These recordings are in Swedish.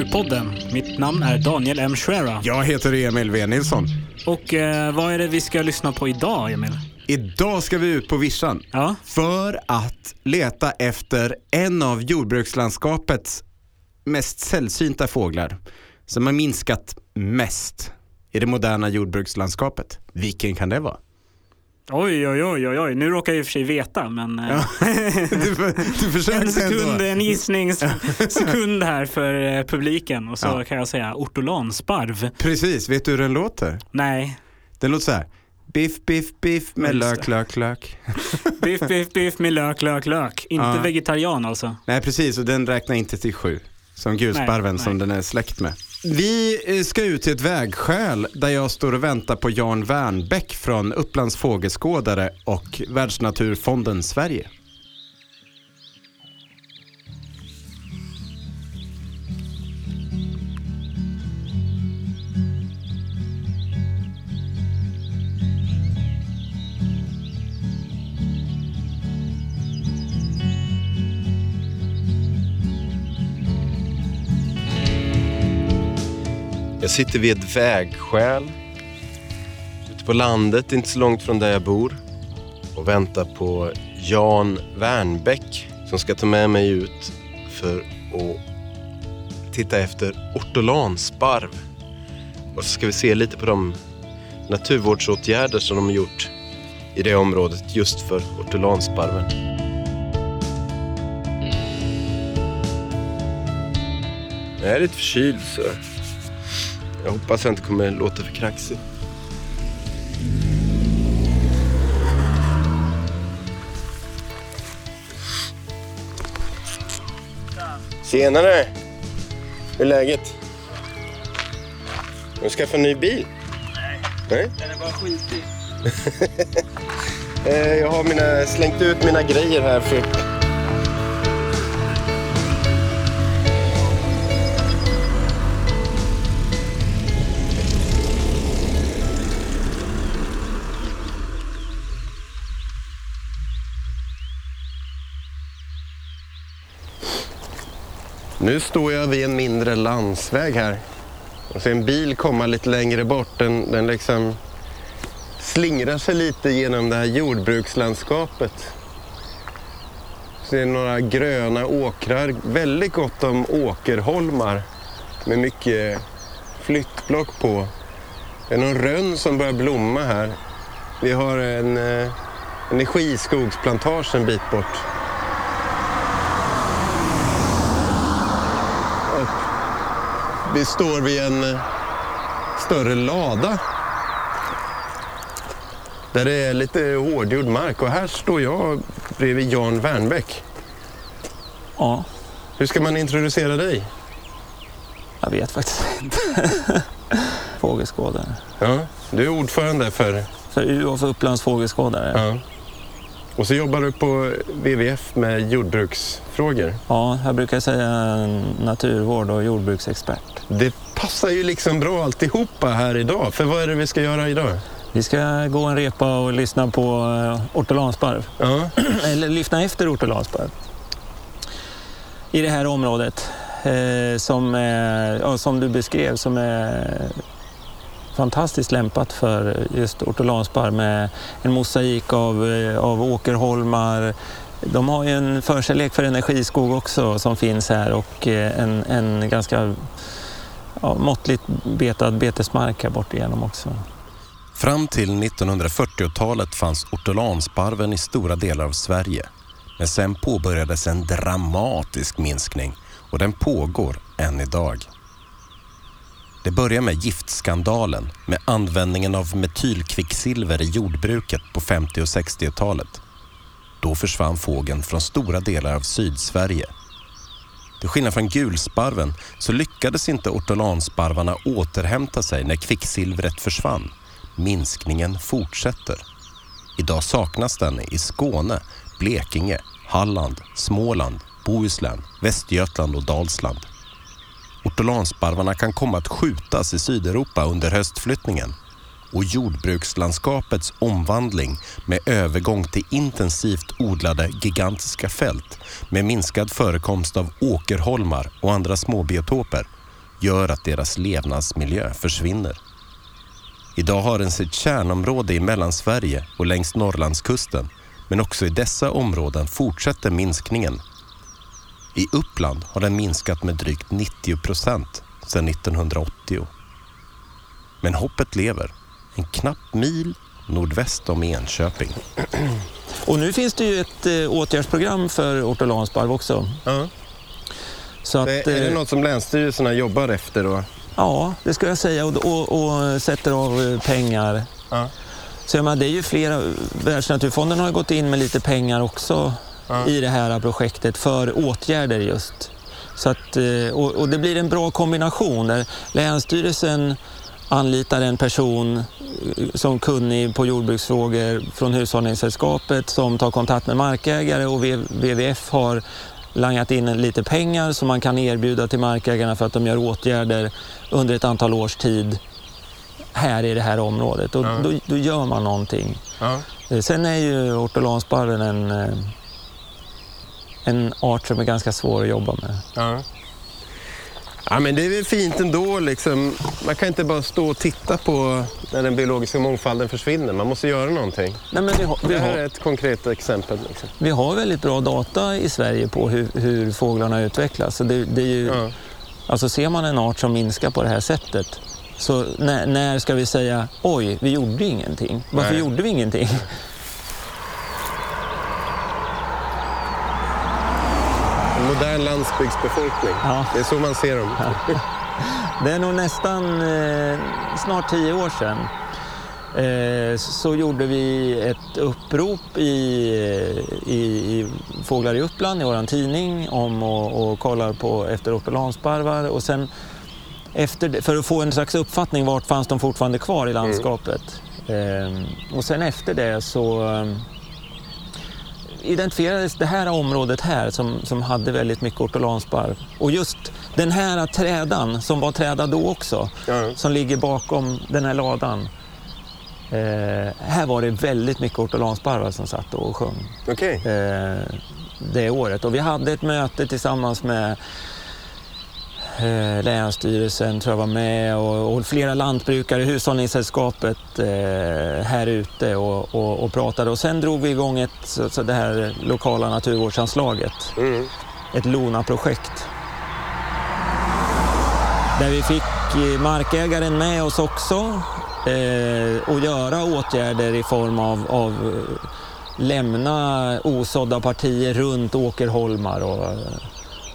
Naturpodden. Mitt namn är Daniel M. Schwera. Jag heter Emil V Nilsson. Och eh, vad är det vi ska lyssna på idag, Emil? Idag ska vi ut på vischan Ja, för att leta efter en av jordbrukslandskapets mest sällsynta fåglar som har minskat mest i det moderna jordbrukslandskapet. Vilken kan det vara? Oj, oj, oj, oj, oj. Nu råkar jag i och för sig veta, men eh, Du, för- du en försökte sekund, ändå. en gissningssekund här för eh, publiken. Och så Ja. kan jag säga ortolansparv. Precis, vet du hur den låter? Nej, Den låter så här. Biff, biff, biff med Ja, lök, lök, lök. biff, biff, biff med lök, lök, lök. Inte Ja. vegetarian alltså. Nej, precis. Och den räknar inte till sju. Som gulsparven Nej, som den är släkt med. Vi eh, ska ut till ett vägskäl där jag står och väntar på Jan Wernbäck från Upplands fågelskådare och Världsnaturfonden Sverige. Jag sitter vid ett vägskäl ute på landet, inte så långt från där jag bor och väntar på Jan Wernbäck som ska ta med mig ut för att titta efter ortolansparv. Och så ska vi se lite på de naturvårdsåtgärder som de har gjort i det området just för ortolansparven. Jag är lite förkyld så jag hoppas jag inte kommer låta för kraxig. Tjenare! Hur är läget? Har du skaffat en ny bil? Nej. Den är bara skitig. Eh, Jag har mina, slängt ut mina grejer här för... Nu står jag vid en mindre landsväg här. Och ser en bil komma lite längre bort. Den, den liksom slingrar sig lite genom det här jordbrukslandskapet. Ser några gröna åkrar, väldigt gott om åkerholmar med mycket flyttblock på. Det är någon rönn som börjar blomma här. Vi har en eh, energiskogsplantage en bit bort. Vi står vid en eh, större lada där det är lite hårdgjord mark och här står jag bredvid Jan Wernbäck. Ja, Hur ska man introducera dig? jag vet faktiskt inte. Fågelskådare. Ja, du är ordförande för... För U och för Upplands fågelskådare. Ja. Ja. Och så jobbar du på WWF med jordbruksfrågor. jag brukar säga naturvård och jordbruksexpert. Det passar ju liksom bra alltihopa här idag. För vad är det vi ska göra idag? Vi ska gå en repa och lyssna på eh, ortolansparv. Ja, Eller lyssna efter ortolansparv. I det här området. Eh, som, är, ja, som du beskrev, som är fantastiskt lämpat för just ortolansparv med en mosaik av, eh, av åkerholmar. De har ju en förkärlek för energiskog också som finns här och eh, en, en ganska ja, måttligt betad betesmark här bort igenom också. Fram till 1940-talet fanns ortolansparven i stora delar av Sverige. Men sen påbörjades en dramatisk minskning och den pågår än idag. Det börjar med giftskandalen med användningen av metylkvicksilver i jordbruket på 50 och 60-talet. Då försvann fågeln från stora delar av Sydsverige. Till skillnad från gulsparven så lyckades inte ortolansparvarna återhämta sig när kvicksilvret försvann. Minskningen fortsätter. Idag saknas den i Skåne, Blekinge, Halland, Småland, Bohuslän, Västergötland och Dalsland. Ortolansparvarna kan komma att skjutas i Sydeuropa under höstflyttningen och jordbrukslandskapets omvandling med övergång till intensivt odlade gigantiska fält med minskad förekomst av åkerholmar och andra småbiotoper gör att deras levnadsmiljö försvinner. Idag har den sitt kärnområde i Mellansverige och längs Norrlandskusten men också i dessa områden fortsätter minskningen. I Uppland har den minskat med drygt 90 procent sedan 1980. Men hoppet lever. En knapp mil nordväst om Enköping. Och nu finns det ju ett eh, åtgärdsprogram för ortolansparv också. Ja. Så att, är det eh, något som länsstyrelserna jobbar efter då? Ja, det skulle jag säga och, och, och sätter av eh, pengar. Ja. Så jag menar, det är ju flera, Världsnaturfonden har gått in med lite pengar också Ja. i det här projektet för åtgärder just. Så att, eh, och, och det blir en bra kombination där Länsstyrelsen anlitar en person eh, som kunnig på jordbruksfrågor från Hushållningssällskapet som tar kontakt med markägare och WWF har langat in lite pengar som man kan erbjuda till markägarna för att de gör åtgärder under ett antal års tid här i det här området. Och Ja. då, då gör man någonting. Ja. Eh, Sen är ju ortolansparven en, en art som är ganska svår att jobba med. Ja. Ja, men det är väl fint ändå. Liksom. Man kan inte bara stå och titta på när den biologiska mångfalden försvinner. Man måste göra någonting. Nej, men vi, har, vi, Det här är har, ett konkret exempel. Liksom. vi har väldigt bra data i Sverige på hur, hur fåglarna utvecklas. Så det, det är ju, Ja. alltså ser man en art som minskar på det här sättet, så när, när ska vi säga oj, vi gjorde ingenting? Varför Nej. gjorde vi ingenting? En modern landsbygdsbefolkning. Ja. Det är så man ser dem. Det är nog nästan eh, snart tio år sedan eh, så gjorde vi ett upprop i, i, i Fåglar i Uppland i vår tidning om och, och kollar på efter ortolansparvar och sen efter, för att få en slags uppfattning vart fanns de fortfarande kvar i landskapet. Eh, och sen efter det så eh, identifierades det här området här som, som hade väldigt mycket ortolansparv. Och just den här trädan som var träda då också, Ja. som ligger bakom den här ladan. Eh, här var det väldigt mycket ortolansparvar som satt och sjöng Okej. eh, det året. Och vi hade ett möte tillsammans med eh, Länsstyrelsen, tror jag var med, och, och flera lantbrukare, Hushållningssällskapet eh, här ute och, och, och pratade. Och sen drog vi igång ett, så, så det här lokala naturvårdsanslaget, Mm. ett LONA-projekt. Där vi fick eh, markägaren med oss också eh, och göra åtgärder i form av, av eh, lämna osådda partier runt åkerholmar och,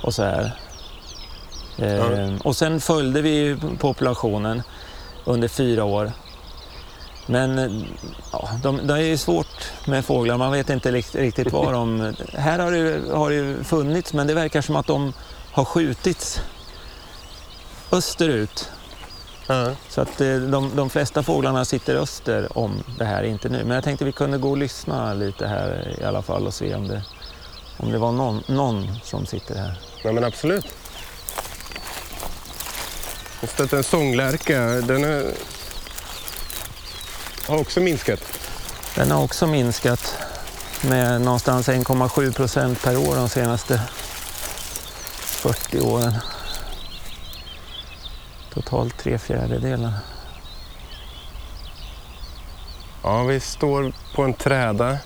och så här. Eh, Och sen följde vi populationen under fyra år. Men ja, de, det är ju svårt med fåglar, man vet inte rikt- riktigt var de... Här har det, har det funnits, men det verkar som att de har skjutits österut. Ja. Så att eh, de, de flesta fåglarna sitter öster om det här, inte nu. Men jag tänkte vi kunde gå och lyssna lite här i alla fall och se om det, om det var någon, någon som sitter här. ja, men absolut. Jag har stött en sånglärka. Den är... har också minskat. Den har också minskat med någonstans 1,7 procent per år de senaste 40 åren. Totalt tre fjärdedelar. Ja, vi står på en träda.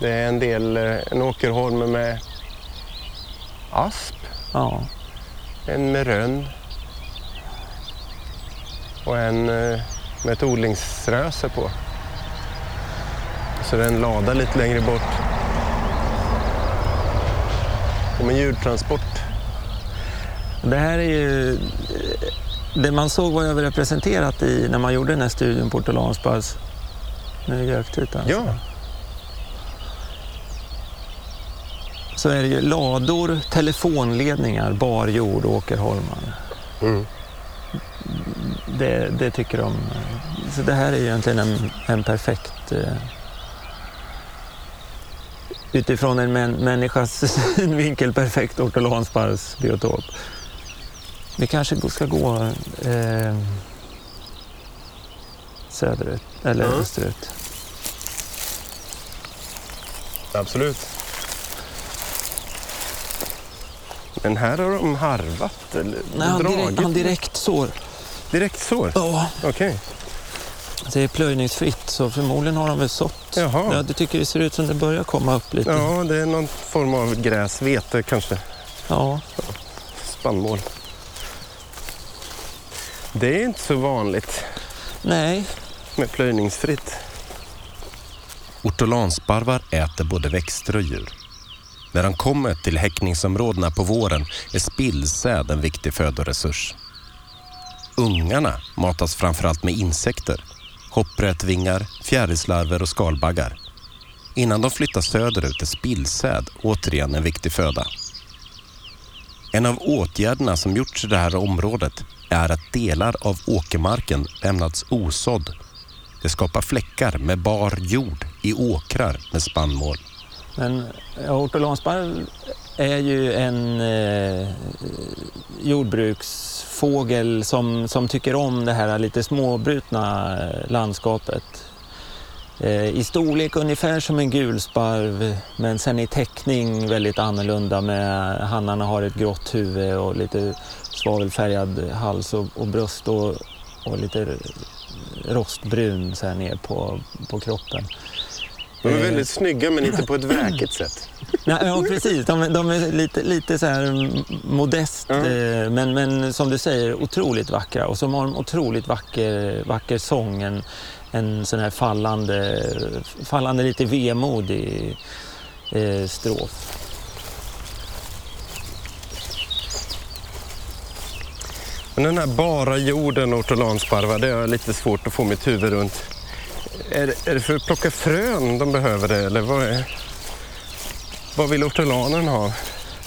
Det är en del, eh, en åkerholm med asp, Ja, en med rönn och en eh, med ett odlingsröse på. Så det är en lada lite längre bort. Om en djurtransport. det här är ju... Det man såg var överrepresenterat i när man gjorde den här studien på ortolansparvs... Nu är göktutan. Ja, Så är det ju lador, telefonledningar, barjord och åkerholmar. mm. Det, det tycker de. Så det här är ju egentligen en, en perfekt... Eh, utifrån en män, människas vinkel perfekt ortolansparvsbiotop. Vi kanske ska gå eh, söderut, eller Mm. österut. absolut. Men här har de harvat eller Nej, han, dragit? direkt, han direkt sår. Direkt sår? Ja, Okej. det är plöjningsfritt så förmodligen har de väl sått. Jaha. Ja, du tycker det ser ut som det börjar komma upp lite. Ja, det är någon form av gräs, vete kanske. Ja. Spannmål. Det är inte så vanligt Nej, med plöjningsfritt. Ortolansparvar äter både växter och djur. När de kommer till häckningsområdena på våren är spillsäd en viktig födoresurs. Ungarna matas framförallt med insekter, hopprätvingar, fjärilslarver och skalbaggar. Innan de flyttar söderut är spillsäd återigen en viktig föda. En av åtgärderna som gjorts i det här området är att delar av åkermarken lämnats osådd. Det skapar fläckar med bar jord i åkrar med spannmål men ortolansparv är ju en eh, jordbruksfågel som, som tycker om det här lite småbrutna eh, landskapet. Eh, I storlek ungefär som en gulsparv men sen i täckning väldigt annorlunda med hannarna har ett grått huvud och lite svavelfärgad hals och, och bröst och, och lite rostbrun så här ner på, på kroppen. De är väldigt snygga men inte på ett väkigt sätt. Nej, ja, precis. De, är- de är lite, lite så här mm, modest, eh, men, men som du säger otroligt vackra. Och som har en otroligt vacker, vacker sång. En, en sån här fallande, fallande lite vemodig eh, strof. Men den här bara jorden ortolansparvar, det jag lite svårt att få mitt huvud runt. Är, det- är det för att plocka frön de behöver det eller vad, är, vad vill ortolanen ha?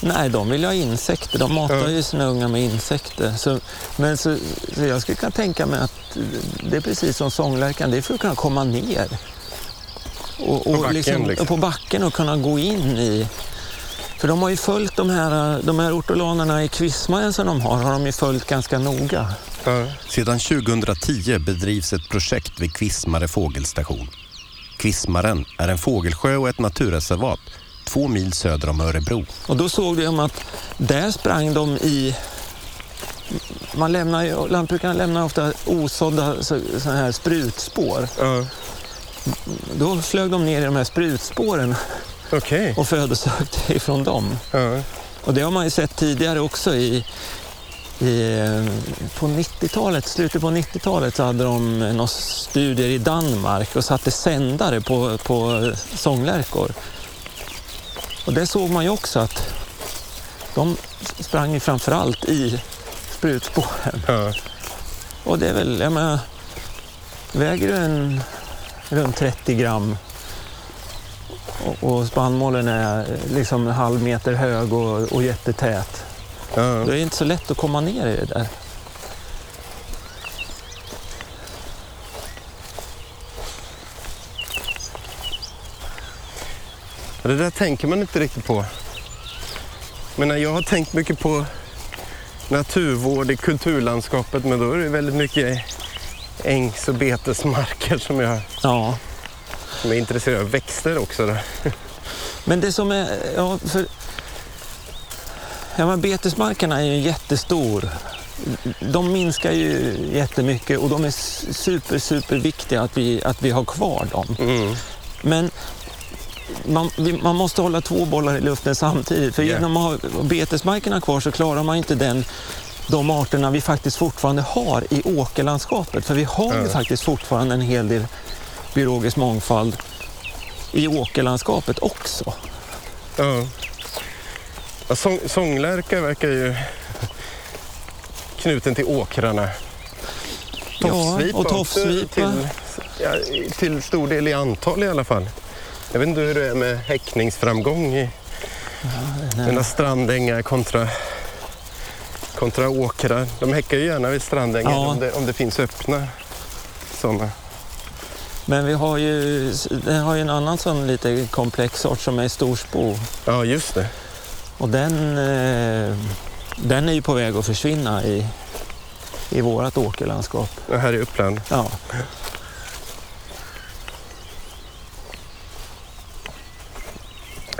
Nej, de vill ju ha insekter. De matar ju sina ungar med insekter. Så, men så, så jag skulle kunna tänka mig att det är precis som sånglärkan, det är för att kunna komma ner. Och, och backen, liksom. På backen och kunna gå in i... För de har ju följt de här, de här ortolanerna i Kvismaren som de har, har de ju följt ganska noga. Sedan 2010 bedrivs ett projekt vid Kvismare fågelstation. Kvismaren är en fågelsjö och ett naturreservat två mil söder om Örebro. Och då såg vi att där sprang de i... Man lämnar ju, lantbrukarna lämnar ofta osådda så, så här sprutspår. Ja. Då flög de ner i de här sprutspåren Okej. och födosökte ifrån dem. Ja. Och det har man ju sett tidigare också i, i på 90-talet, slutet på 90-talet så hade de några studier i Danmark och satte sändare på, på sånglärkor. Och där såg man ju också att de sprang ju framförallt i sprutspåren. Ja. Och det är väl, jag menar, väger du en runt 30 gram och, och spannmålen är liksom en halv meter hög och, och jättetät. Ja. Då är det inte så lätt att komma ner i det där. Det där tänker man inte riktigt på. Men jag har tänkt mycket på naturvård i kulturlandskapet men då är det väldigt mycket ängs och betesmarker som jag Ja, som är intresserad av. Växter också. Då. men det som är... Ja, för, ja, men betesmarkerna är ju jättestor. De minskar ju jättemycket och de är super, super viktiga att vi, att vi har kvar dem. Mm. Men man, man måste hålla två bollar i luften samtidigt. För Ja. genom att ha betesmarkerna kvar så klarar man inte den, de arterna vi faktiskt fortfarande har i åkerlandskapet. För vi har ju Ja. faktiskt fortfarande en hel del biologisk mångfald i åkerlandskapet också. Ja. Ja, sång, sånglärka verkar ju knuten till åkrarna. Tofsvipa och också tofsvipa. Till, ja, till stor del i antal i alla fall. Jag vet inte hur det är med häckningsframgång i mina strandängar kontra, kontra åkrar. De häckar ju gärna vid strandängar Ja. om, det, om det finns öppna sådana. Men vi har ju, det har ju en annan sån lite komplex sort som är storsbo. Ja, just det. Och den, eh, den är ju på väg att försvinna i, i vårt åkerlandskap. Här i Uppland. Ja.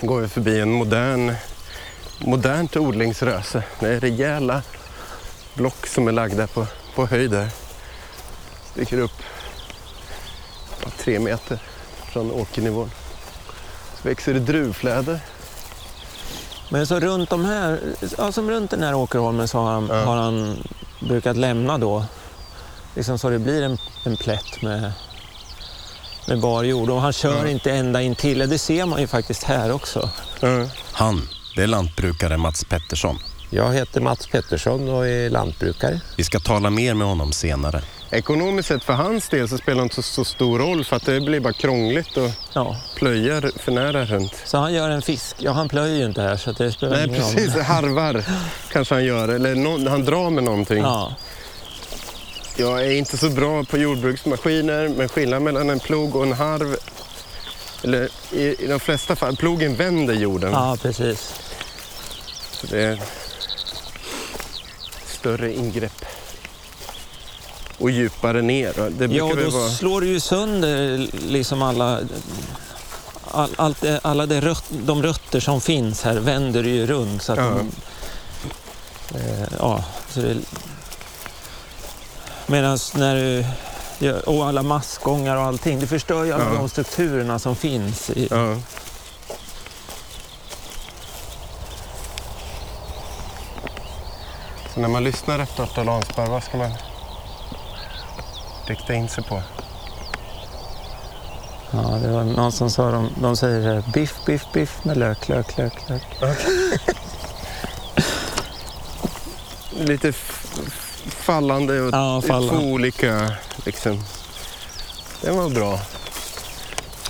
går vi förbi en modern modernt odlingsröse. Det är rejäla block som är lagda på, på höjd där. Sticker upp tre meter från åkernivån. Så växer det druvfläder. Men så runt de här, ja, som runt den här åkerholmen så har han, Ja. har han brukat lämna då, liksom så det blir en, en plätt med, med bar jord. Och han kör Ja. inte ända in till. det ser man ju faktiskt här också. Ja. Han, det är lantbrukare Mats Pettersson. Jag heter Mats Pettersson och är lantbrukare. Vi ska tala mer med honom senare. Ekonomiskt sett för hans del så spelar det inte så, så stor roll för att det blir bara krångligt att Ja. plöja för nära runt. Så han gör en fisk. Ja, han plöjer ju inte här så det spelar Nej ingen roll. precis, harvar kanske han gör. Eller nå- han drar med någonting. Ja. Jag är inte så bra på jordbruksmaskiner men skillnaden mellan en plog och en harv eller i, i de flesta fall, plogen vänder jorden. ja, precis. Så det är större ingrepp. Och djupare ner. Det Ja, då vara... slår du ju sönder liksom alla, all, det, alla det röt, de rötter som finns här vänder du ju runt. Så att Ja. de, eh, ja, så det, Medan när du och alla maskgångar och allting, du förstör ju alla Ja. de strukturerna som finns. I, Ja. Så när man lyssnar efter ortolansbar, vad ska man rikta in sig på? Ja, det var någon som sa, de, de säger biff, biff, biff med lök, lök, lök, lök. Lite f- f- fallande och Ja, fallande. två olika liksom. Det var bra.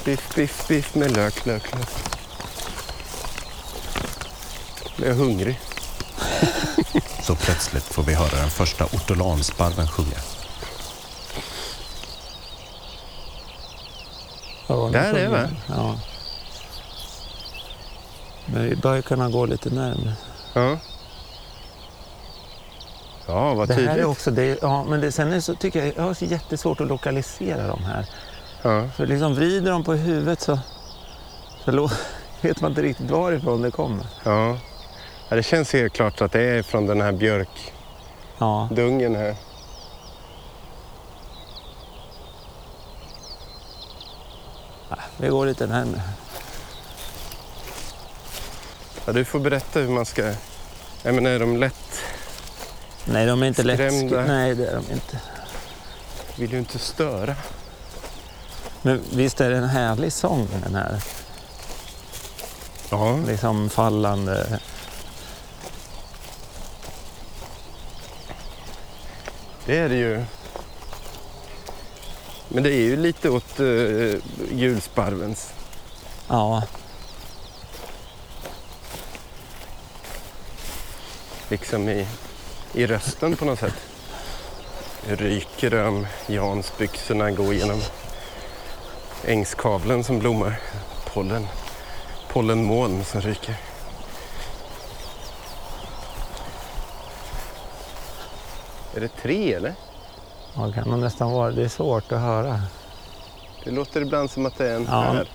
Biff, biff, biff med lök, lök, lök. Blev jag hungrig. Så plötsligt får vi höra den första ortolansparven sjunga. Ja, Där är vi. Ja. Men vi börjar kunna gå lite närmare. Ja. Ja, vad Det här tydligt. är också det, ja, men det, sen är det så, tycker jag, jag har så jättesvårt att lokalisera de här. Ja. För liksom vrider de på huvudet så, så lo, vet man inte riktigt varifrån det kommer. Ja. ja. Det känns helt klart att det är från den här björkdungen Ja, här. Vi går lite närmare. Ja, du får berätta hur man ska... Jag menar, är de lätt... Nej, de är inte lätt. Nej, det är de inte. Vill ju inte störa. Men visst är det en härlig sång den här? Ja. Liksom fallande. Det är det ju. Men det är ju lite åt uh, julsparvens. Ja, Liksom i, i rösten på något sätt. Ryker om Jans byxorna går genom ängskavlen som blommar. Pollen. Pollenmoln som ryker. Är det tre eller? Ja, det kan nog nästan vara. Det är svårt att höra. Det låter ibland som att det är en Ja. här.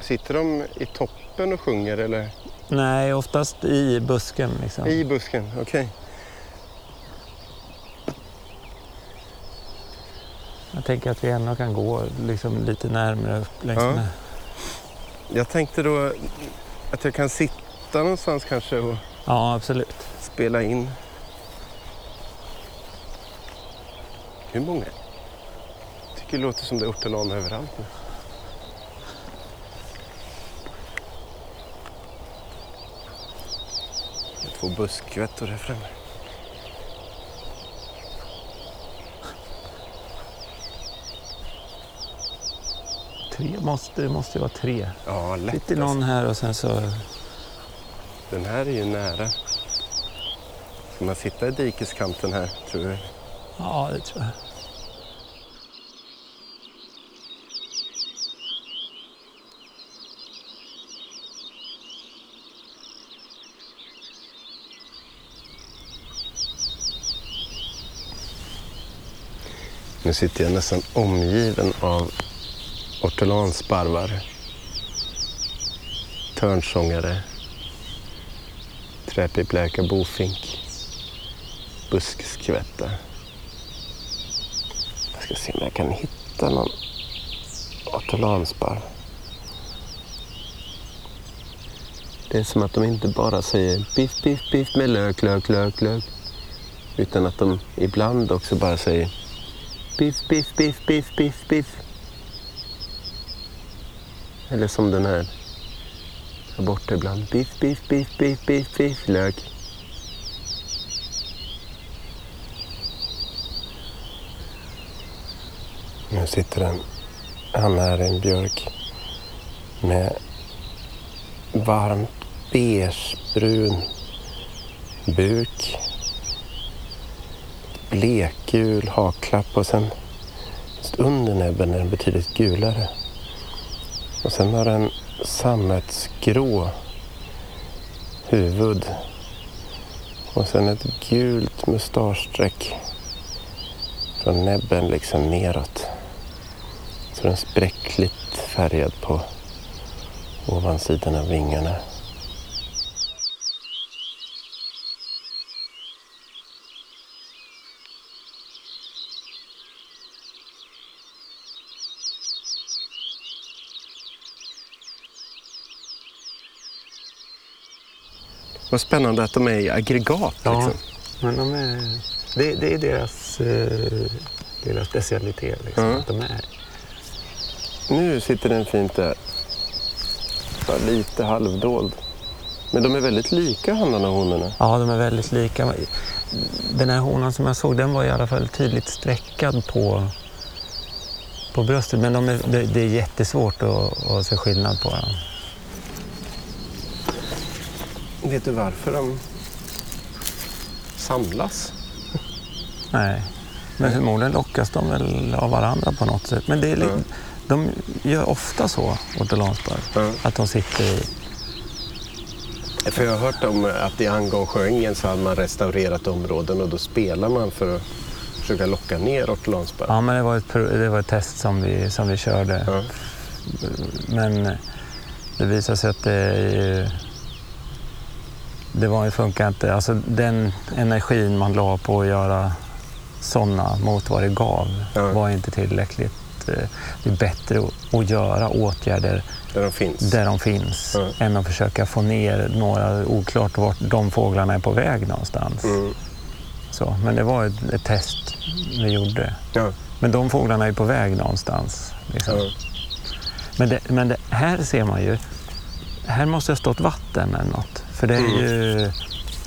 Sitter de i toppen och sjunger eller Nej, oftast i busken. Liksom. i busken? Okej. Jag tänker att vi ändå kan gå liksom lite närmare upp längs Ja. med. Jag tänkte då att jag kan sitta någonstans kanske och Ja, absolut. spela in. Hur många? Jag tycker det låter som det är ortolan överallt nu. Det är Två buskvättor här framme. Tre måste, det måste vara tre. Ja, lätt. Sitter någon här och sen så... Den här är ju nära. Ska man sitta i dikeskanten här, tror du? Ja, det tror jag. Nu sitter jag nästan omgiven av ortolansparvar. Törnsångare, träpiplärka, bofink, buskskvätta. Ska se om jag kan hitta någon ortolansbarr. Det är som att de inte bara säger biff, biff, biff med lök, lök, lök, lök. Utan att de ibland också bara säger biff, biff, biff, biff, biff, biff. Eller som den här här borta ibland. Biff, biff, biff, biff, biff, biff, lök. Nu sitter en, han här i en björk med varmt beigebrun buk, blekgul haklapp och sen just under näbben är den betydligt gulare. Och sen har den sammetsgrå huvud och sen ett gult mustaschstreck från näbben liksom neråt. Så den spräckligt färgad på ovansidan av vingarna. Vad spännande att de är i aggregat. Ja, Liksom. men de är, det, det är deras, eh, deras specialitet. Liksom, Ja. att de är. Nu sitter den fint där. Bara lite halvdold. Men de är väldigt lika hannarna och honorna. Ja, de är väldigt lika. Den här honan som jag såg, den var i alla fall tydligt streckad på, på bröstet. Men de är, det, det är jättesvårt att, att se skillnad på dem. Vet du varför de samlas? Nej. Men förmodligen lockas de väl av varandra på något sätt. Men det är li- Ja. De gör ofta så, ortolansparv. Ja. Att de sitter i... För jag har hört om att i Angonsjöängen så hade man restaurerat områden och då spelar man för att försöka locka ner ortolansparv. Ja, men det var ett, det var ett test som vi, som vi körde. Ja. Men det visade sig att det, det var ju funkar inte. Alltså den energin man la på att göra sådana mot vad det gav Ja. var inte tillräckligt. Eh, Det är bättre att- göra åtgärder Där de finns. där de finns Ja. än att försöka få ner några, oklart vart de fåglarna är på väg någonstans. Mm. Så, men det var ett, ett test vi gjorde. Ja. Men de fåglarna är på väg någonstans. Liksom. Ja. Men, det, men det, här ser man ju, här måste det ha stått vatten eller något. För det är Mm. ju,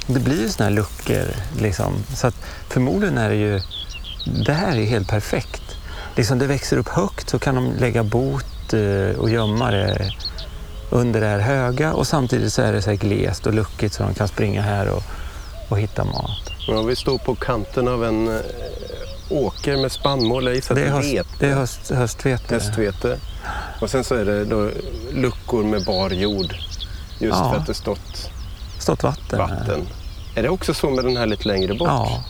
det blir ju såna här luckor liksom. Så att förmodligen är det ju, det här är helt perfekt. Liksom det växer upp högt så kan de lägga bot eh, och gömma det under det här höga och samtidigt så är det så här glest och luckigt så de kan springa här och, och hitta mat. Ja, vi står på kanten av en eh, åker med spannmål. Jag gissar Det är, höst, det är det är höst, höstvete. hästvete. Och sen så är det då luckor med bar jord. Just Ja. för att det stått stått vatten. vatten. Är det också så med den här lite längre bort? Ja.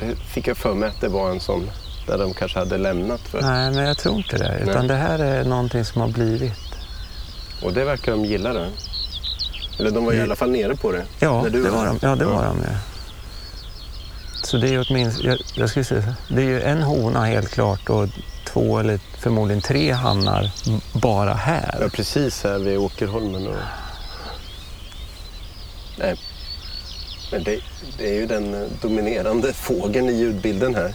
Det fick jag för mig att det var en sån där de kanske hade lämnat för. Nej, men jag tror inte det. Utan Nej. det här är någonting som har blivit. Och det verkar de gilla det. Eller de var i alla fall nere på det. Ja, det var de. Ja, det var de ju. Så det är ju åtminstone, jag, jag skulle säga, det är ju en hona helt klart och två eller förmodligen tre hannar bara Ja, här. precis här vid Åkerholmen. Och... Nej. Men det, det är ju den eh, dominerande fågeln i ljudbilden här.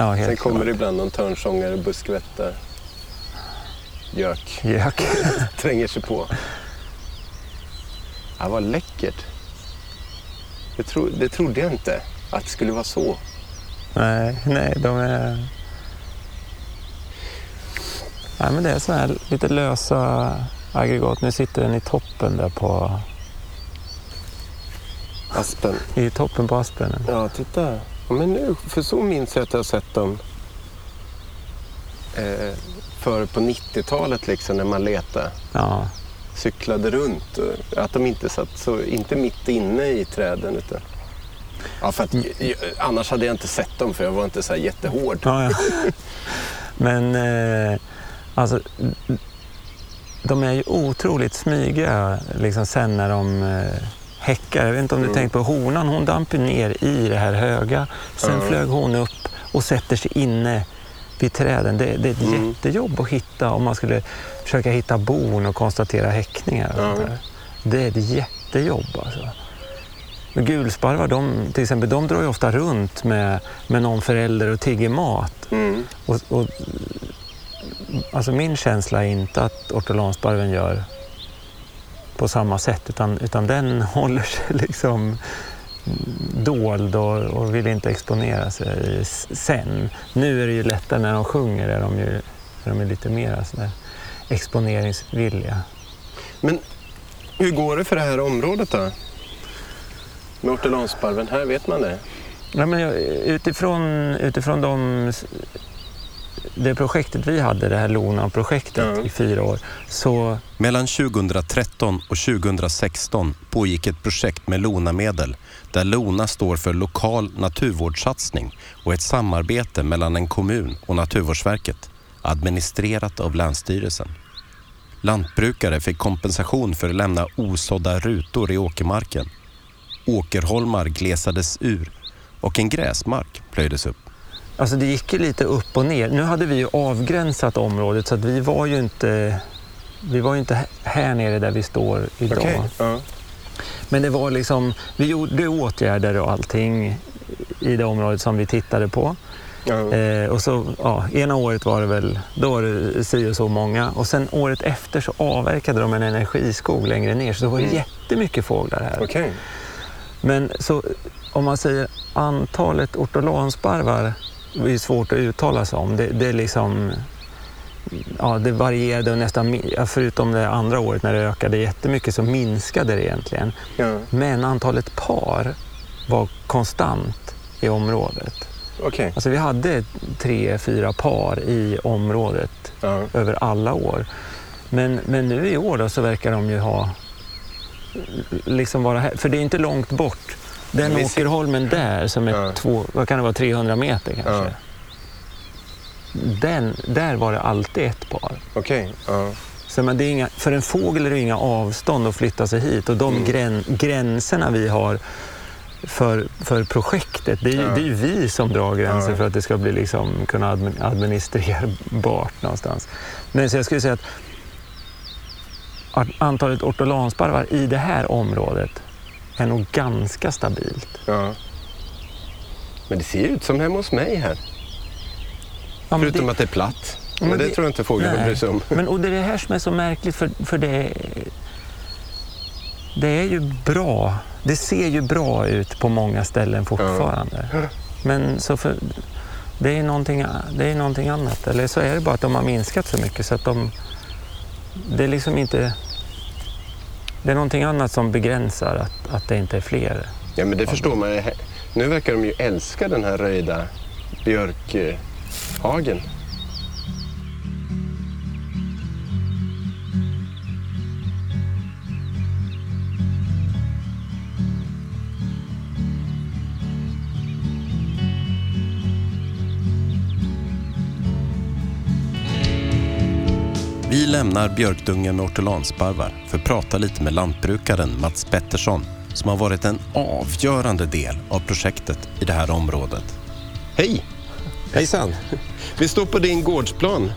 Ja, Sen kommer klart. det ibland någon törnsångare, buskvätta, gök, Gök. tränger sig på. Ja, vad läckert. Det, tro, det trodde jag inte, att det skulle vara så. Nej, nej, de är... Nej, men det är så här lite lösa aggregat. Nu sitter den i toppen där på, Aspen. i toppen på aspen. Ja, titta. Ja, men nu, för så minns jag att jag har sett dem eh, för på 90-talet liksom när man letade. Ja, Cyklade runt. Att de inte satt så, inte mitt inne i träden. Utan, ja, för att, annars hade jag inte sett dem för jag var inte så här jättehård. Ja, ja. Men eh, alltså, de är ju otroligt smyga liksom, sen när de, eh, häckar. Jag vet inte om du Mm. tänkt på honan, hon damp ner i det här höga. Sen Ja. flög hon upp och sätter sig inne vid träden. Det, det är ett Mm. jättejobb att hitta om man skulle försöka hitta bon och konstatera häckningar. och där. Det är ett jättejobb alltså. Men Gulsparvar, de, till exempel, de drar ju ofta runt med, med någon förälder och tigger mat. Mm. Och, och, alltså min känsla är inte att ortolansparven gör på samma sätt utan, utan den håller sig liksom dold och, och vill inte exponera sig sen. Nu är det ju lättare när de sjunger, är de ju, är de ju lite mer sådär exponeringsvilliga. Men hur går det för det här området då? Med ortolansparven här, vet man det? Ja, men utifrån, utifrån de, det projektet vi hade, det här Lona-projektet Ja. i fyra år, så Mellan 2013 och 2016 pågick ett projekt med Lona-medel där Lona står för lokal naturvårdssatsning och ett samarbete mellan en kommun och Naturvårdsverket, administrerat av Länsstyrelsen. Lantbrukare fick kompensation för att lämna osådda rutor i åkermarken. Åkerholmar glesades ur och en gräsmark plöjdes upp. Alltså det gick ju lite upp och ner. Nu hade vi ju avgränsat området så att vi var ju inte, vi var inte här nere där vi står idag. Okej. Ja. Men det var liksom, vi gjorde åtgärder och allting i det området som vi tittade på. Ja. Eh, och så, ja, ena året var det väl, då var det si och så många. Och sen året efter så avverkade de en energiskog längre ner så det var Mm. jättemycket fåglar här. Okej. Men så om man säger antalet ortolansparvar det är svårt att uttala sig om. Det, det är liksom... Ja, det varierade och nästan, förutom det andra året när det ökade jättemycket så minskade det egentligen. Ja. Men antalet par var konstant i området. Okej. Alltså vi hade tre, fyra par i området Ja. över alla år. Men, men nu i år då så verkar de ju ha liksom vara här. För det är inte långt bort. Den Vi ser- åkerholmen där som är Ja. två, vad kan det vara, 300 meter kanske. Ja. Den, där var det alltid ett par. Okej. Ja. Så men det är inga, för en fågel är det inga avstånd att flytta sig hit och de Mm. grän, gränserna vi har för, för projektet, det är, ju, Ja. det är vi som drar gränser Ja. för att det ska bli liksom, kunna admin- administrerbart någonstans. Men så jag skulle säga att antalet ortolansparvar i det här området är nog ganska stabilt. ja. Men det ser ju ut som hemma hos mig här. Ja, Förutom det- att det är platt. men Men det, det- tror jag inte fåglarna bryr sig om. Men, och det är det här som är så märkligt för, för det, det är ju bra. Det ser ju bra ut på många ställen fortfarande. Men så för, det, är någonting, det är någonting annat. Eller så är det bara att de har minskat så mycket så att de... Det är liksom inte... Det är någonting annat som begränsar att, att det inte är fler. Ja, men det förstår man. ju. Nu verkar de ju älska den här röjda björkhagen. Lämnar björkdungen med ortolansparvar för att prata lite med lantbrukaren Mats Pettersson som har varit en avgörande del av projektet i det här området. Hej! Hejsan! Vi står på din gårdsplan.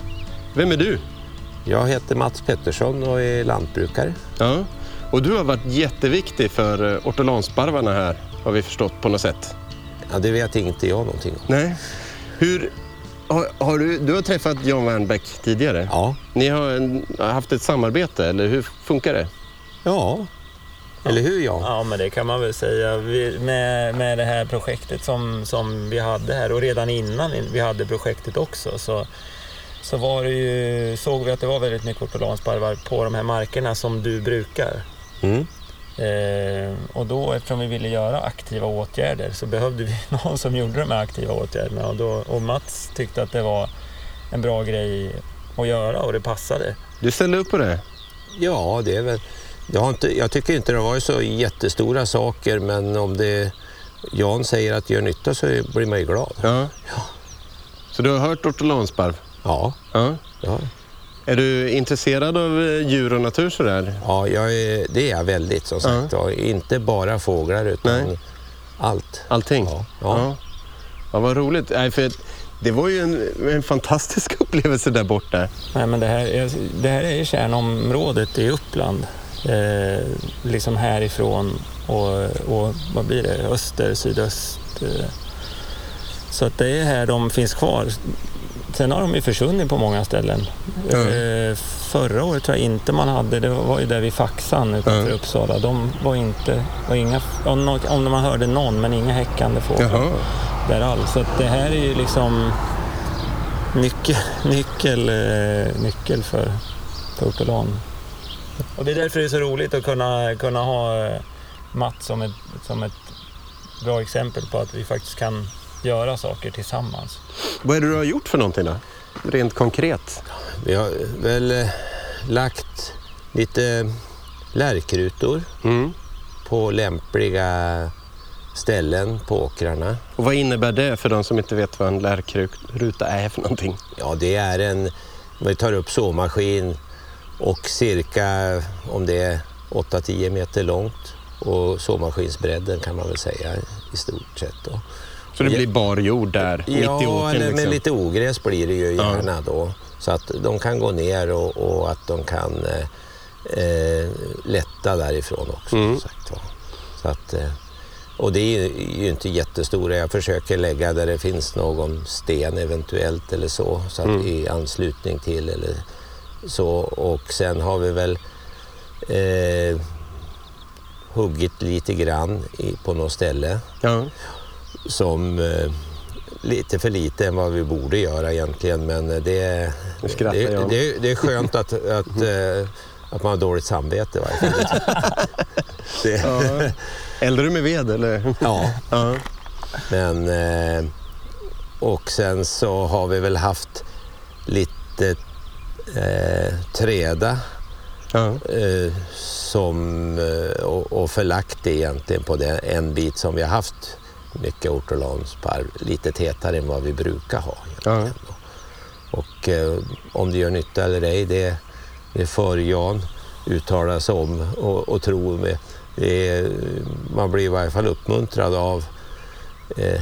Vem är du? Jag heter Mats Pettersson och är lantbrukare. Ja. Och du har varit jätteviktig för eh, ortolansparvarna här, har vi förstått på något sätt. Ja, det vet inte jag någonting om. Nej. Hur... Har, har du, du har träffat Jan Wernbäck tidigare. Ja, Ni har en, har haft ett samarbete, eller hur funkar det? ja. eller hur Jan? Ja, men det kan man väl säga. Vi, med, med det här projektet som, som vi hade här och redan innan vi hade projektet också så, så var det ju, såg vi att det var väldigt mycket ortolansparvar på de här markerna som du brukar. Mm. Eh, och då eftersom vi ville göra aktiva åtgärder så behövde vi någon som gjorde de här aktiva åtgärderna och, då, och Mats tyckte att det var en bra grej att göra och det passade. Du ställer upp på det? Ja, det är väl... Jag, har inte, jag tycker inte det har varit så jättestora saker, men om det Jan säger att det gör nytta så blir man ju glad. Ja. Så du har hört ortolansparv? Ja, Ja. ja. Är du intresserad av eh, djur och natur sådär? Ja, jag är, det är jag väldigt som sagt. Ja. Inte bara fåglar utan Nej. allt. Allting? Ja. ja. Ja, ja vad roligt. Nej, för det var ju en, en fantastisk upplevelse där borta. Nej, men det, här är, det här är kärnområdet i Uppland. Eh, liksom härifrån och, och vad blir det? Öster, sydöst. Eh. Så att det är här de finns kvar. Sen har de ju försvunnit på många ställen. Eh, förra året tror jag inte man hade, det var ju där vid Faxan utanför Ja. Uppsala. De var inte, var inga, om man hörde någon, men inga häckande fåglar Jaha. där alls. Så det här är ju liksom nyckel, nyckel, eh, nyckel för, för ortolan. Och det är därför det är så roligt att kunna, kunna ha eh, Matt som ett, som ett bra exempel på att vi faktiskt kan göra saker tillsammans. Vad är det du har gjort för någonting då? Rent konkret? Vi har väl eh, lagt lite lärkrutor Mm. på lämpliga ställen på åkrarna. Och vad innebär det för de som inte vet vad en lärkruta är för någonting? Ja, det är en, vi tar upp såmaskin och cirka, om det är 8-10 meter långt och såmaskinsbredden kan man väl säga i stort sett. Då. Så det Ja. blir bar jord där, mitt i Ja, åkern? med liksom. lite ogräs blir det ju Ja. gärna då. Så att de kan gå ner och, och att de kan eh, eh, lätta därifrån också. Mm. Sagt, så att, eh, och det är ju inte jättestora. Jag försöker lägga där det finns någon sten eventuellt eller så, så att Mm. i anslutning till eller så. Och sen har vi väl eh, huggit lite grann i, på något ställe Ja. Som eh, lite för lite än vad vi borde göra egentligen. Men eh, det, det, det, det är skönt att, att, eh, att man har dåligt samvete i varje fall. Ja. Eldar du med ved eller? ja, Ja. men eh, och sen så har vi väl haft lite träda Ja. som, och, och förlagt det egentligen på det, en bit som vi har haft mycket ortolansparv, lite tätare än vad vi brukar ha. Ja. Och eh, om det gör nytta eller ej, det, det får Jan uttala sig om och, och tro med. Det är, man blir i varje fall uppmuntrad av eh,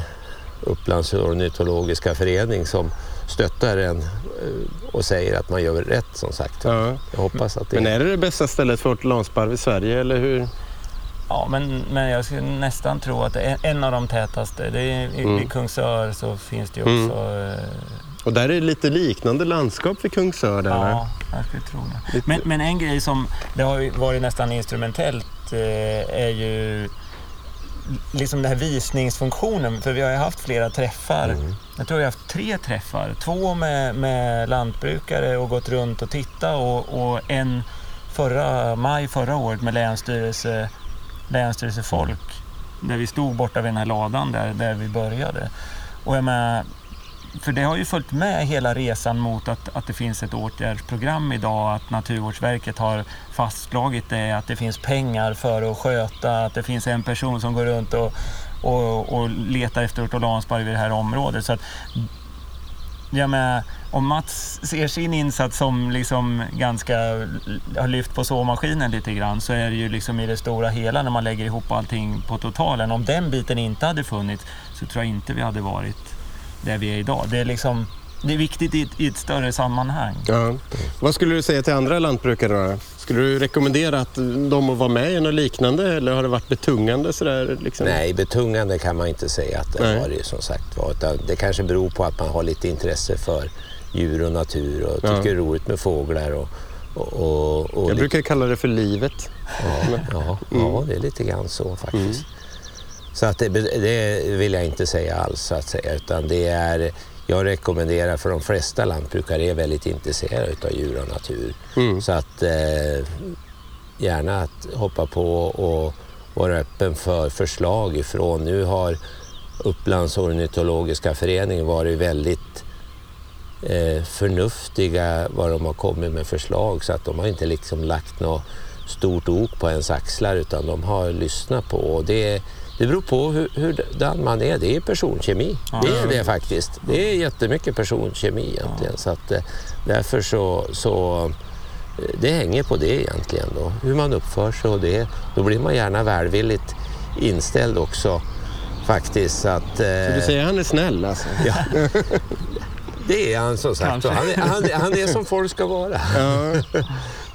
Upplands ornitologiska förening som stöttar en eh, och säger att man gör rätt som sagt. Ja. Jag hoppas att det Men är det det bästa stället för ortolansparv i Sverige eller hur? Ja, men, men jag skulle nästan tro att det är en av de tätaste. Det är, i, Mm. I Kungsör så finns det ju också... eh, Och där är det lite liknande landskap vid Kungsör där? Ja, jag skulle tro det. Men, men en grej som det har varit nästan instrumentellt eh, är ju liksom den här visningsfunktionen. För vi har ju haft flera träffar. Mm. Jag tror vi har haft tre träffar. Två med, med lantbrukare och gått runt och tittat och, och en förra maj förra året med länsstyrelse, länsstyrelsefolk. Där vi stod borta vid den här ladan där, där vi började. Och jag menar, för det har ju följt med hela resan mot att, att det finns ett åtgärdsprogram idag, att Naturvårdsverket har fastslagit det, att det finns pengar för att sköta, att det finns en person som går runt och, och, och letar efter ortolansparv i det här området. Så att, jag menar, om Mats ser sin insats som liksom ganska har lyft på såmaskinen lite grann så är det ju liksom i det stora hela när man lägger ihop allting på totalen. Om den biten inte hade funnits så tror jag inte vi hade varit där vi är idag. Det är, liksom, det är viktigt i ett, i ett större sammanhang. Ja. Vad skulle du säga till andra lantbrukare då? Skulle du rekommendera att de att vara med i något liknande eller har det varit betungande sådär? Liksom? Nej, betungande kan man inte säga att det Nej. har det som sagt var. Det kanske beror på att man har lite intresse för djur och natur och Ja. tycker det är roligt med fåglar. Och, och, och, och Jag brukar kalla det för livet. ja, ja, ja, det är lite grann så faktiskt. Så att det, det vill jag inte säga alls så att säga. Utan det är, jag rekommenderar för de flesta lantbrukare är väldigt intresserade av djur och natur. Mm. Så att eh, gärna att hoppa på och vara öppen för förslag ifrån. Nu har Upplands ornitologiska förening varit väldigt eh, förnuftiga vad de har kommit med förslag så att de har inte liksom lagt något stort ok på ens axlar utan de har lyssnat på och det, Det beror på hur, hur man är. Det är personkemi. Ja. Det är det faktiskt. Det är jättemycket personkemi egentligen. Så att, eh, därför så, så eh, det hänger på det egentligen. Då. Hur man uppför sig och det. Då blir man gärna välvilligt inställd också faktiskt. Så att, Så du eh, säger han är snäll alltså? ja. Det är han som sagt. Han är, han, han är som folk ska vara. Ja.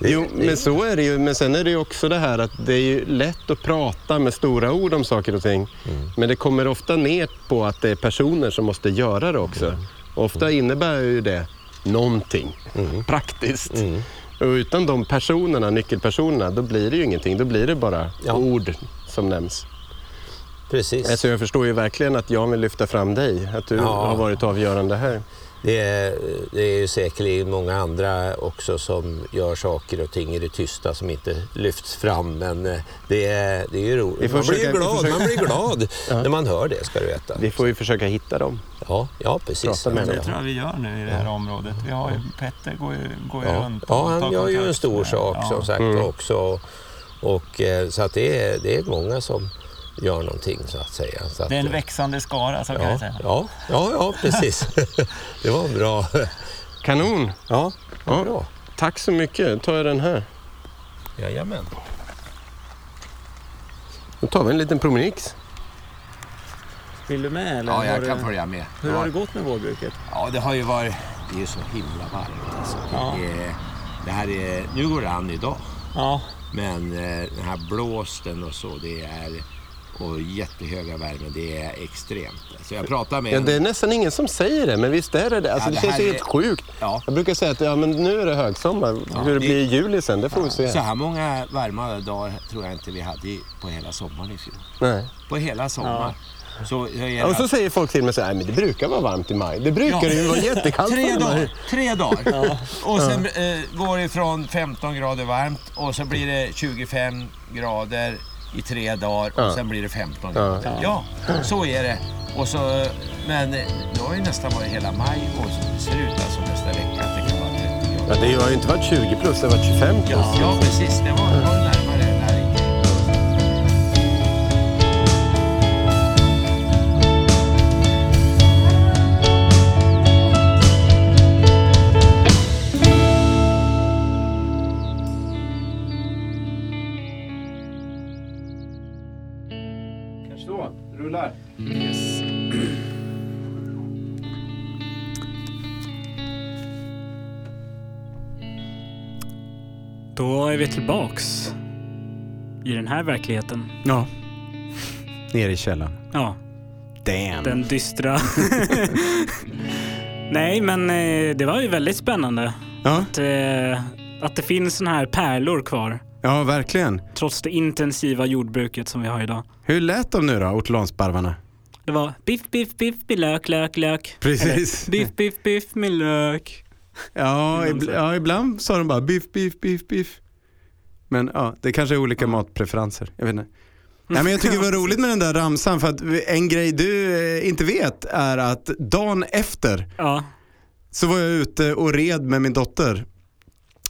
Jo, men så är det ju. Men sen är det ju också det här att det är ju lätt att prata med stora ord om saker och ting. Mm. Men det kommer ofta ner på att det är personer som måste göra det också. Mm. Ofta innebär ju det någonting praktiskt. Mm. Och utan de personerna, nyckelpersonerna, då blir det ju ingenting. Då blir det bara Ja. ord som nämns. Precis. Alltså jag förstår ju verkligen att jag vill lyfta fram dig. Att du Ja. har varit avgörande här. Det är, det är ju säkerligen många andra också som gör saker och ting i det tysta som inte lyfts fram. Men eh, det är, det är roligt. Man blir glad, försöker- man blir glad när man hör det ska du veta. Vi får ju försöka hitta dem. Ja, ja precis. Prata med Det tror jag vi gör nu i det här området. Vi har ju, Petter går ju, går ju Ja, runt ja och han gör ju en stor sak ja. som sagt Mm. också. Och, eh, så att det, är, det är många som gör någonting så att säga. Så att, Det är en eh, växande skara så kan ja, jag säga. ja, ja, ja, precis. det var bra. Kanon! Ja, Ja. bra. Tack så mycket. Då tar jag den här. Jajamän. Då tar vi en liten promenix. Vill du med eller? Ja, jag du- kan följa med. Hur Ja. har det gått med vårbruket? Ja, det har ju varit... Det är ju så himla varmt alltså. Ja. Det, det här är... Nu går det an idag. Ja, Men eh, den här blåsten och så, det är... Och jättehöga värmen, det är extremt. Så jag pratar med Ja, en- det är nästan ingen som säger det, men visst är det det. Alltså, Ja, det, det känns här ju är- helt sjukt. Ja. Jag brukar säga att ja, men nu är det högsommar. Ja, Hur det det- blir i juli sen, det får vi se. Så här många varma dagar tror jag inte vi hade på hela sommaren i fjol. Nej. På hela sommaren. Så, jag Och så säger folk till mig så här, "Nej, men det brukar vara varmt i maj. Det brukar ju vara jättekallt Tre dagar. Tre dagar. Och sen eh, går det från 15 grader varmt och så blir det 25 grader i tre dagar och Ja. sen blir det 15 grader. Ja, så är det. Och så, men det har ju nästan varit hela maj och det ser ut alltså nästa vecka att det kan vara 30 Ja, grader. det har ju inte varit 20 plus, det har varit 25 plus. Ja, ja precis. Det var, var närmare tillbaks i den här verkligheten. Ja. Nere i källaren. Ja, Damn. den dystra. Nej, men eh, det var ju väldigt spännande Ja, att, eh, att det finns såna här pärlor kvar. ja, verkligen. Trots det intensiva jordbruket som vi har idag. Hur lät de nu då, ortolansparvarna? Det var biff, biff, biff med lök, lök, lök. Precis. Eller, biff, biff, biff med lök. Ja, ibl- ja, ibland sa de bara biff, biff, biff, biff. Men ja, det kanske är olika matpreferenser. Jag vet inte. Nej, men jag tycker det var roligt med den där ramsan för att en grej du eh, inte vet är att dagen efter Ja, så var jag ute och red med min dotter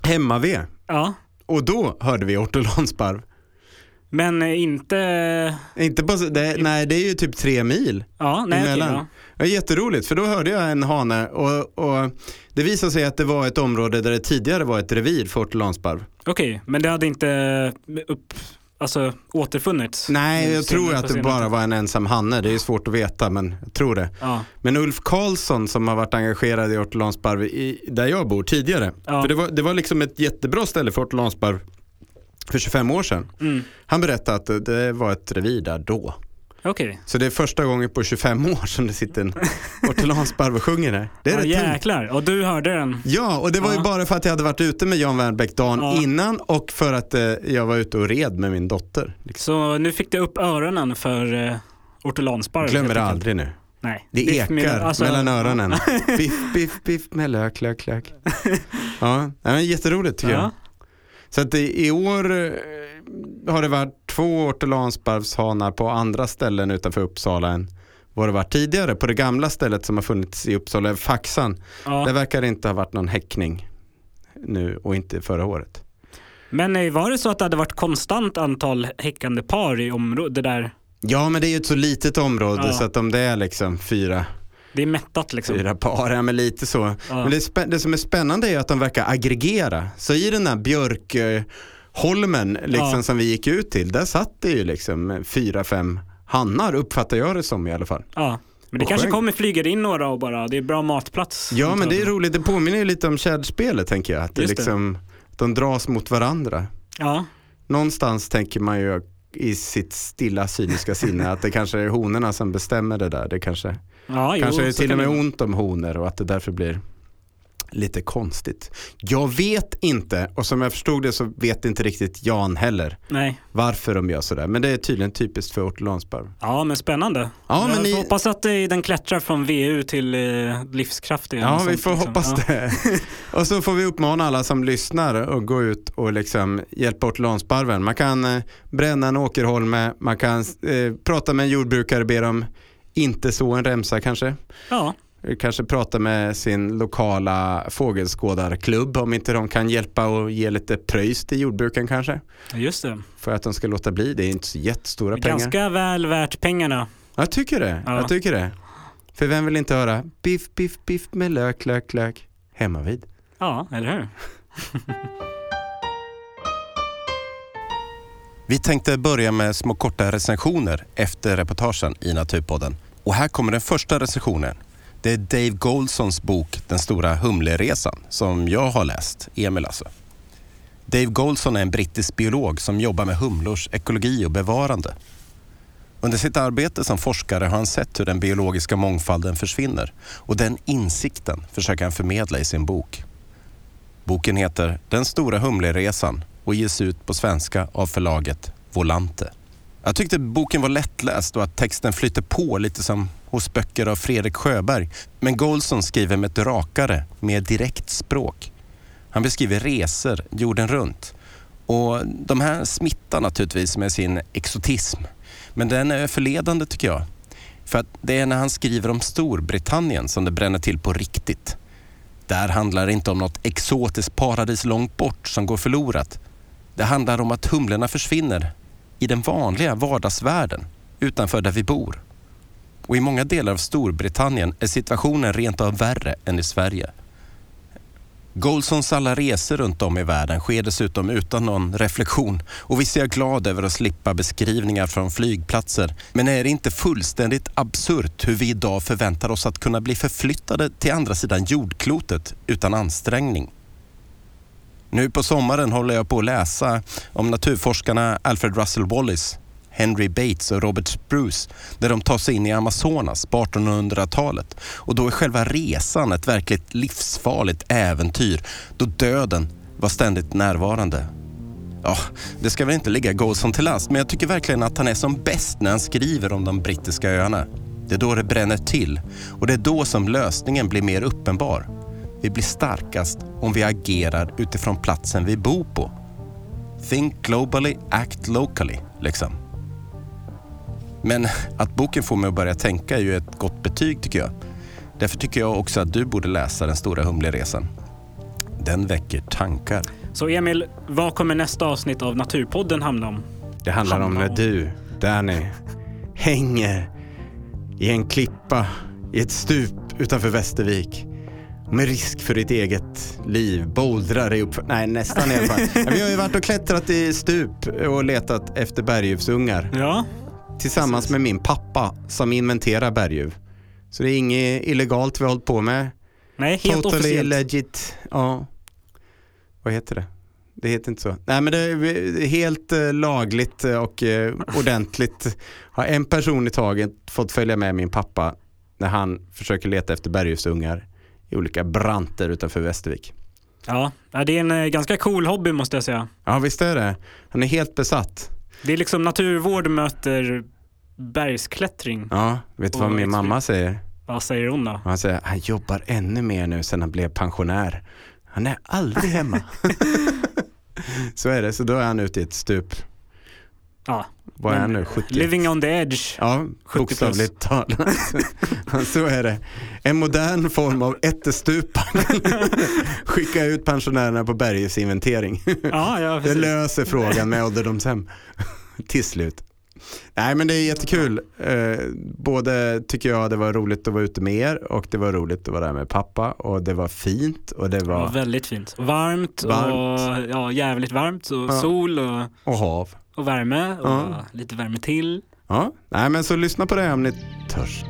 hemma vid ja. och då hörde vi ortolansparv. Men eh, inte... Inte på, det, nej, det är ju typ tre mil Ja, nej okej. emellan. ja. Det var jätteroligt för då hörde jag en hane och, och det visade sig att det var ett område där det tidigare var ett revir för ortolansparv. Okej, men det hade inte upp, alltså, återfunnits? Nej, jag tror att det bara var en ensam hanne. Det är svårt att veta, men jag tror det. Ja, Men Ulf Karlsson som har varit engagerad i ortolansparv i, där jag bor tidigare. Ja. För det var, det var liksom ett jättebra ställe för ortolansparv för 25 år sedan. mm. Han berättade att det- det var ett revir där då. Okej. Så det är första gången på 25 år som det sitter en ortolansparv och sjunger där. Det är Ja, rätt tungt. jäklar. Och du hörde den? Ja, och det var ju Ja. bara för att jag hade varit ute med Jan Wernbäck dagen Ja. innan och för att eh, jag var ute och red med min dotter. Liksom. Så nu fick du upp öronen för uh, ortolansparv? Glömmer det aldrig nu. Nej. Det Biff med- ekar alltså- mellan öronen. biff, biff, biff med lök, lök, lök. Ja, nej, men jätteroligt tycker Ja. jag. Så att i, i år eh, har det varit två ortolansparvshanar på andra ställen utanför Uppsala än vad det var tidigare. På det gamla stället som har funnits i Uppsala, Faxan, Ja. där verkar det inte ha varit någon häckning nu och inte förra året. Men eh, var det så att det hade varit konstant antal häckande par i området? Det där? Ja, men det är ju ett så litet område Ja. så att om det är liksom fyra, Det är mättat liksom. fyra par, ja men lite så. Ja. Men det, det som är spännande är att de verkar aggregera. Så i den här björkholmen liksom, Ja. som vi gick ut till, där satt det ju liksom fyra, fem hannar uppfattar jag det som i alla fall. Ja. Men det Och kanske sjöng. kommer flyger in några och bara, det är bra matplats. Ja men det är roligt, det påminner ju lite om tjäderspelet tänker jag. Att det Just det. liksom, de dras mot varandra. Ja, Någonstans tänker man ju i sitt stilla cyniska sinne att det kanske är honorna som bestämmer det där. Det kanske, ja kanske är jo, det så till och med ont om honor och att det därför blir lite konstigt. Jag vet inte, och som jag förstod det så vet inte riktigt Jan heller Nej. varför de gör sådär. Men det är tydligen typiskt för ortolansbarv. Ja, men spännande. Ja, jag men ni- hoppas att den klättrar från VU till eh, livskraft igen. Ja, och vi får liksom. hoppas ja. det. Och så får vi uppmana alla som lyssnar att gå ut och liksom hjälpa ortolansbarven. Man kan eh, bränna en åkerholme, man kan eh, prata med en jordbrukare, be dem inte så en remsa kanske. Ja, Kanske prata med sin lokala fågelskådarklubb om inte de kan hjälpa och ge lite pröjs till jordbruken kanske. just det. För att de ska låta bli. Det är inte så jättestora pengar. Ganska väl värt pengarna. Jag tycker det. Ja. Jag tycker det. För vem vill inte höra biff, biff, biff med lök, lök, lök hemma vid? Ja, eller hur? Vi tänkte börja med små korta recensioner efter reportagen i Naturpodden. Och här kommer den första recensionen. Det är Dave Goldsons bok Den stora humleresan som jag har läst, Emil alltså. Dave Goldson är en brittisk biolog som jobbar med humlors ekologi och bevarande. Under sitt arbete som forskare har han sett hur den biologiska mångfalden försvinner och den insikten försöker han förmedla i sin bok. Boken heter Den stora humleresan och ges ut på svenska av förlaget Volante. Jag tyckte boken var lättläst och att texten flyter på lite som hos böcker av Fredrik Sjöberg. Men Golson skriver med ett rakare, mer direkt språk. Han beskriver resor jorden runt. Och de här smittar naturligtvis med sin exotism. Men den är förledande tycker jag. För att det är när han skriver om Storbritannien som det bränner till på riktigt. Där handlar det inte om något exotiskt paradis långt bort som går förlorat. Det handlar om att humlorna försvinner i den vanliga vardagsvärlden utanför där vi bor. Och i många delar av Storbritannien är situationen rent av värre än i Sverige. Goldsons alla resor runt om i världen sker dessutom utan någon reflektion och visst är jag glad över att slippa beskrivningar från flygplatser. Men är det inte fullständigt absurt hur vi idag förväntar oss att kunna bli förflyttade till andra sidan jordklotet utan ansträngning? Nu på sommaren håller jag på att läsa om naturforskarna Alfred Russel Wallace, Henry Bates och Robert Spruce där de tar sig in i Amazonas på 1800-talet. Och då är själva resan ett verkligt livsfarligt äventyr då döden var ständigt närvarande. Ja, det ska väl inte ligga Golson till last, men jag tycker verkligen att han är som bäst när han skriver om de brittiska öarna. Det är då det bränner till och det är då som lösningen blir mer uppenbar. Vi blir starkast om vi agerar utifrån platsen vi bor på. Think globally, act locally, liksom. Men att boken får mig att börja tänka är ju ett gott betyg tycker jag. Därför tycker jag också att du borde läsa Den stora humleresan. Den väcker tankar. Så Emil, vad kommer nästa avsnitt av Naturpodden handla om? Det handlar om när du, Danny, hänger i en klippa i ett stup utanför Västervik. Med risk för ditt eget liv, bouldrar dig upp. Nej, nästan i alla fall. Vi har ju varit och klättrat i stup och letat efter berguvsungar. Ja, Tillsammans med min pappa som inventerar berguv. Så det är inget illegalt vi har hållit på med. nej, helt totally officiellt. legit. Ja. Vad heter det? Det heter inte så. Nej men det är helt eh, lagligt och eh, ordentligt. Har en person i taget fått följa med min pappa när han försöker leta efter berguvsungar i olika branter utanför Västervik. Ja, det är en eh, ganska cool hobby måste jag säga. Ja visst är det. Han är helt besatt. Det är liksom naturvård möter bergsklättring. Ja, vet du vad min mamma säger? Vad säger hon då? Han säger han jobbar ännu mer nu sedan han blev pensionär. Han är aldrig hemma. så är det, så då är han ute i ett stup. Ja, Vad är han nu? 70? living on the edge. Ja, 70 bokstavligt talat. så är det. En modern form av ättestupa. Skicka ut pensionärerna på bergsinventering. Ja, ja Det löser frågan med ålderdomshem. Till slut. Nej men det är jättekul. Eh, både tycker jag det var roligt att vara ute med er och det var roligt att vara där med pappa och det var fint och det var var väldigt fint. Varmt, Varmt. och ja, jävligt varmt och Ja. sol och, och hav. Och värme och Ja. lite värme till. Ja, nej men så lyssna på det om ni törs.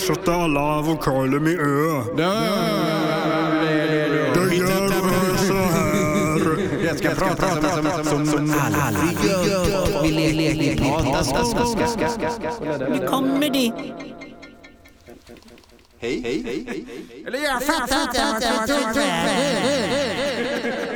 Ersätta alla vokaler med ö. Då gör vi så här. Jag ska prata som, som, som, aldrig gör. Vi leker Nu kommer det. Hej, hej, hej, hej. Jag fattar inte vart det vägen.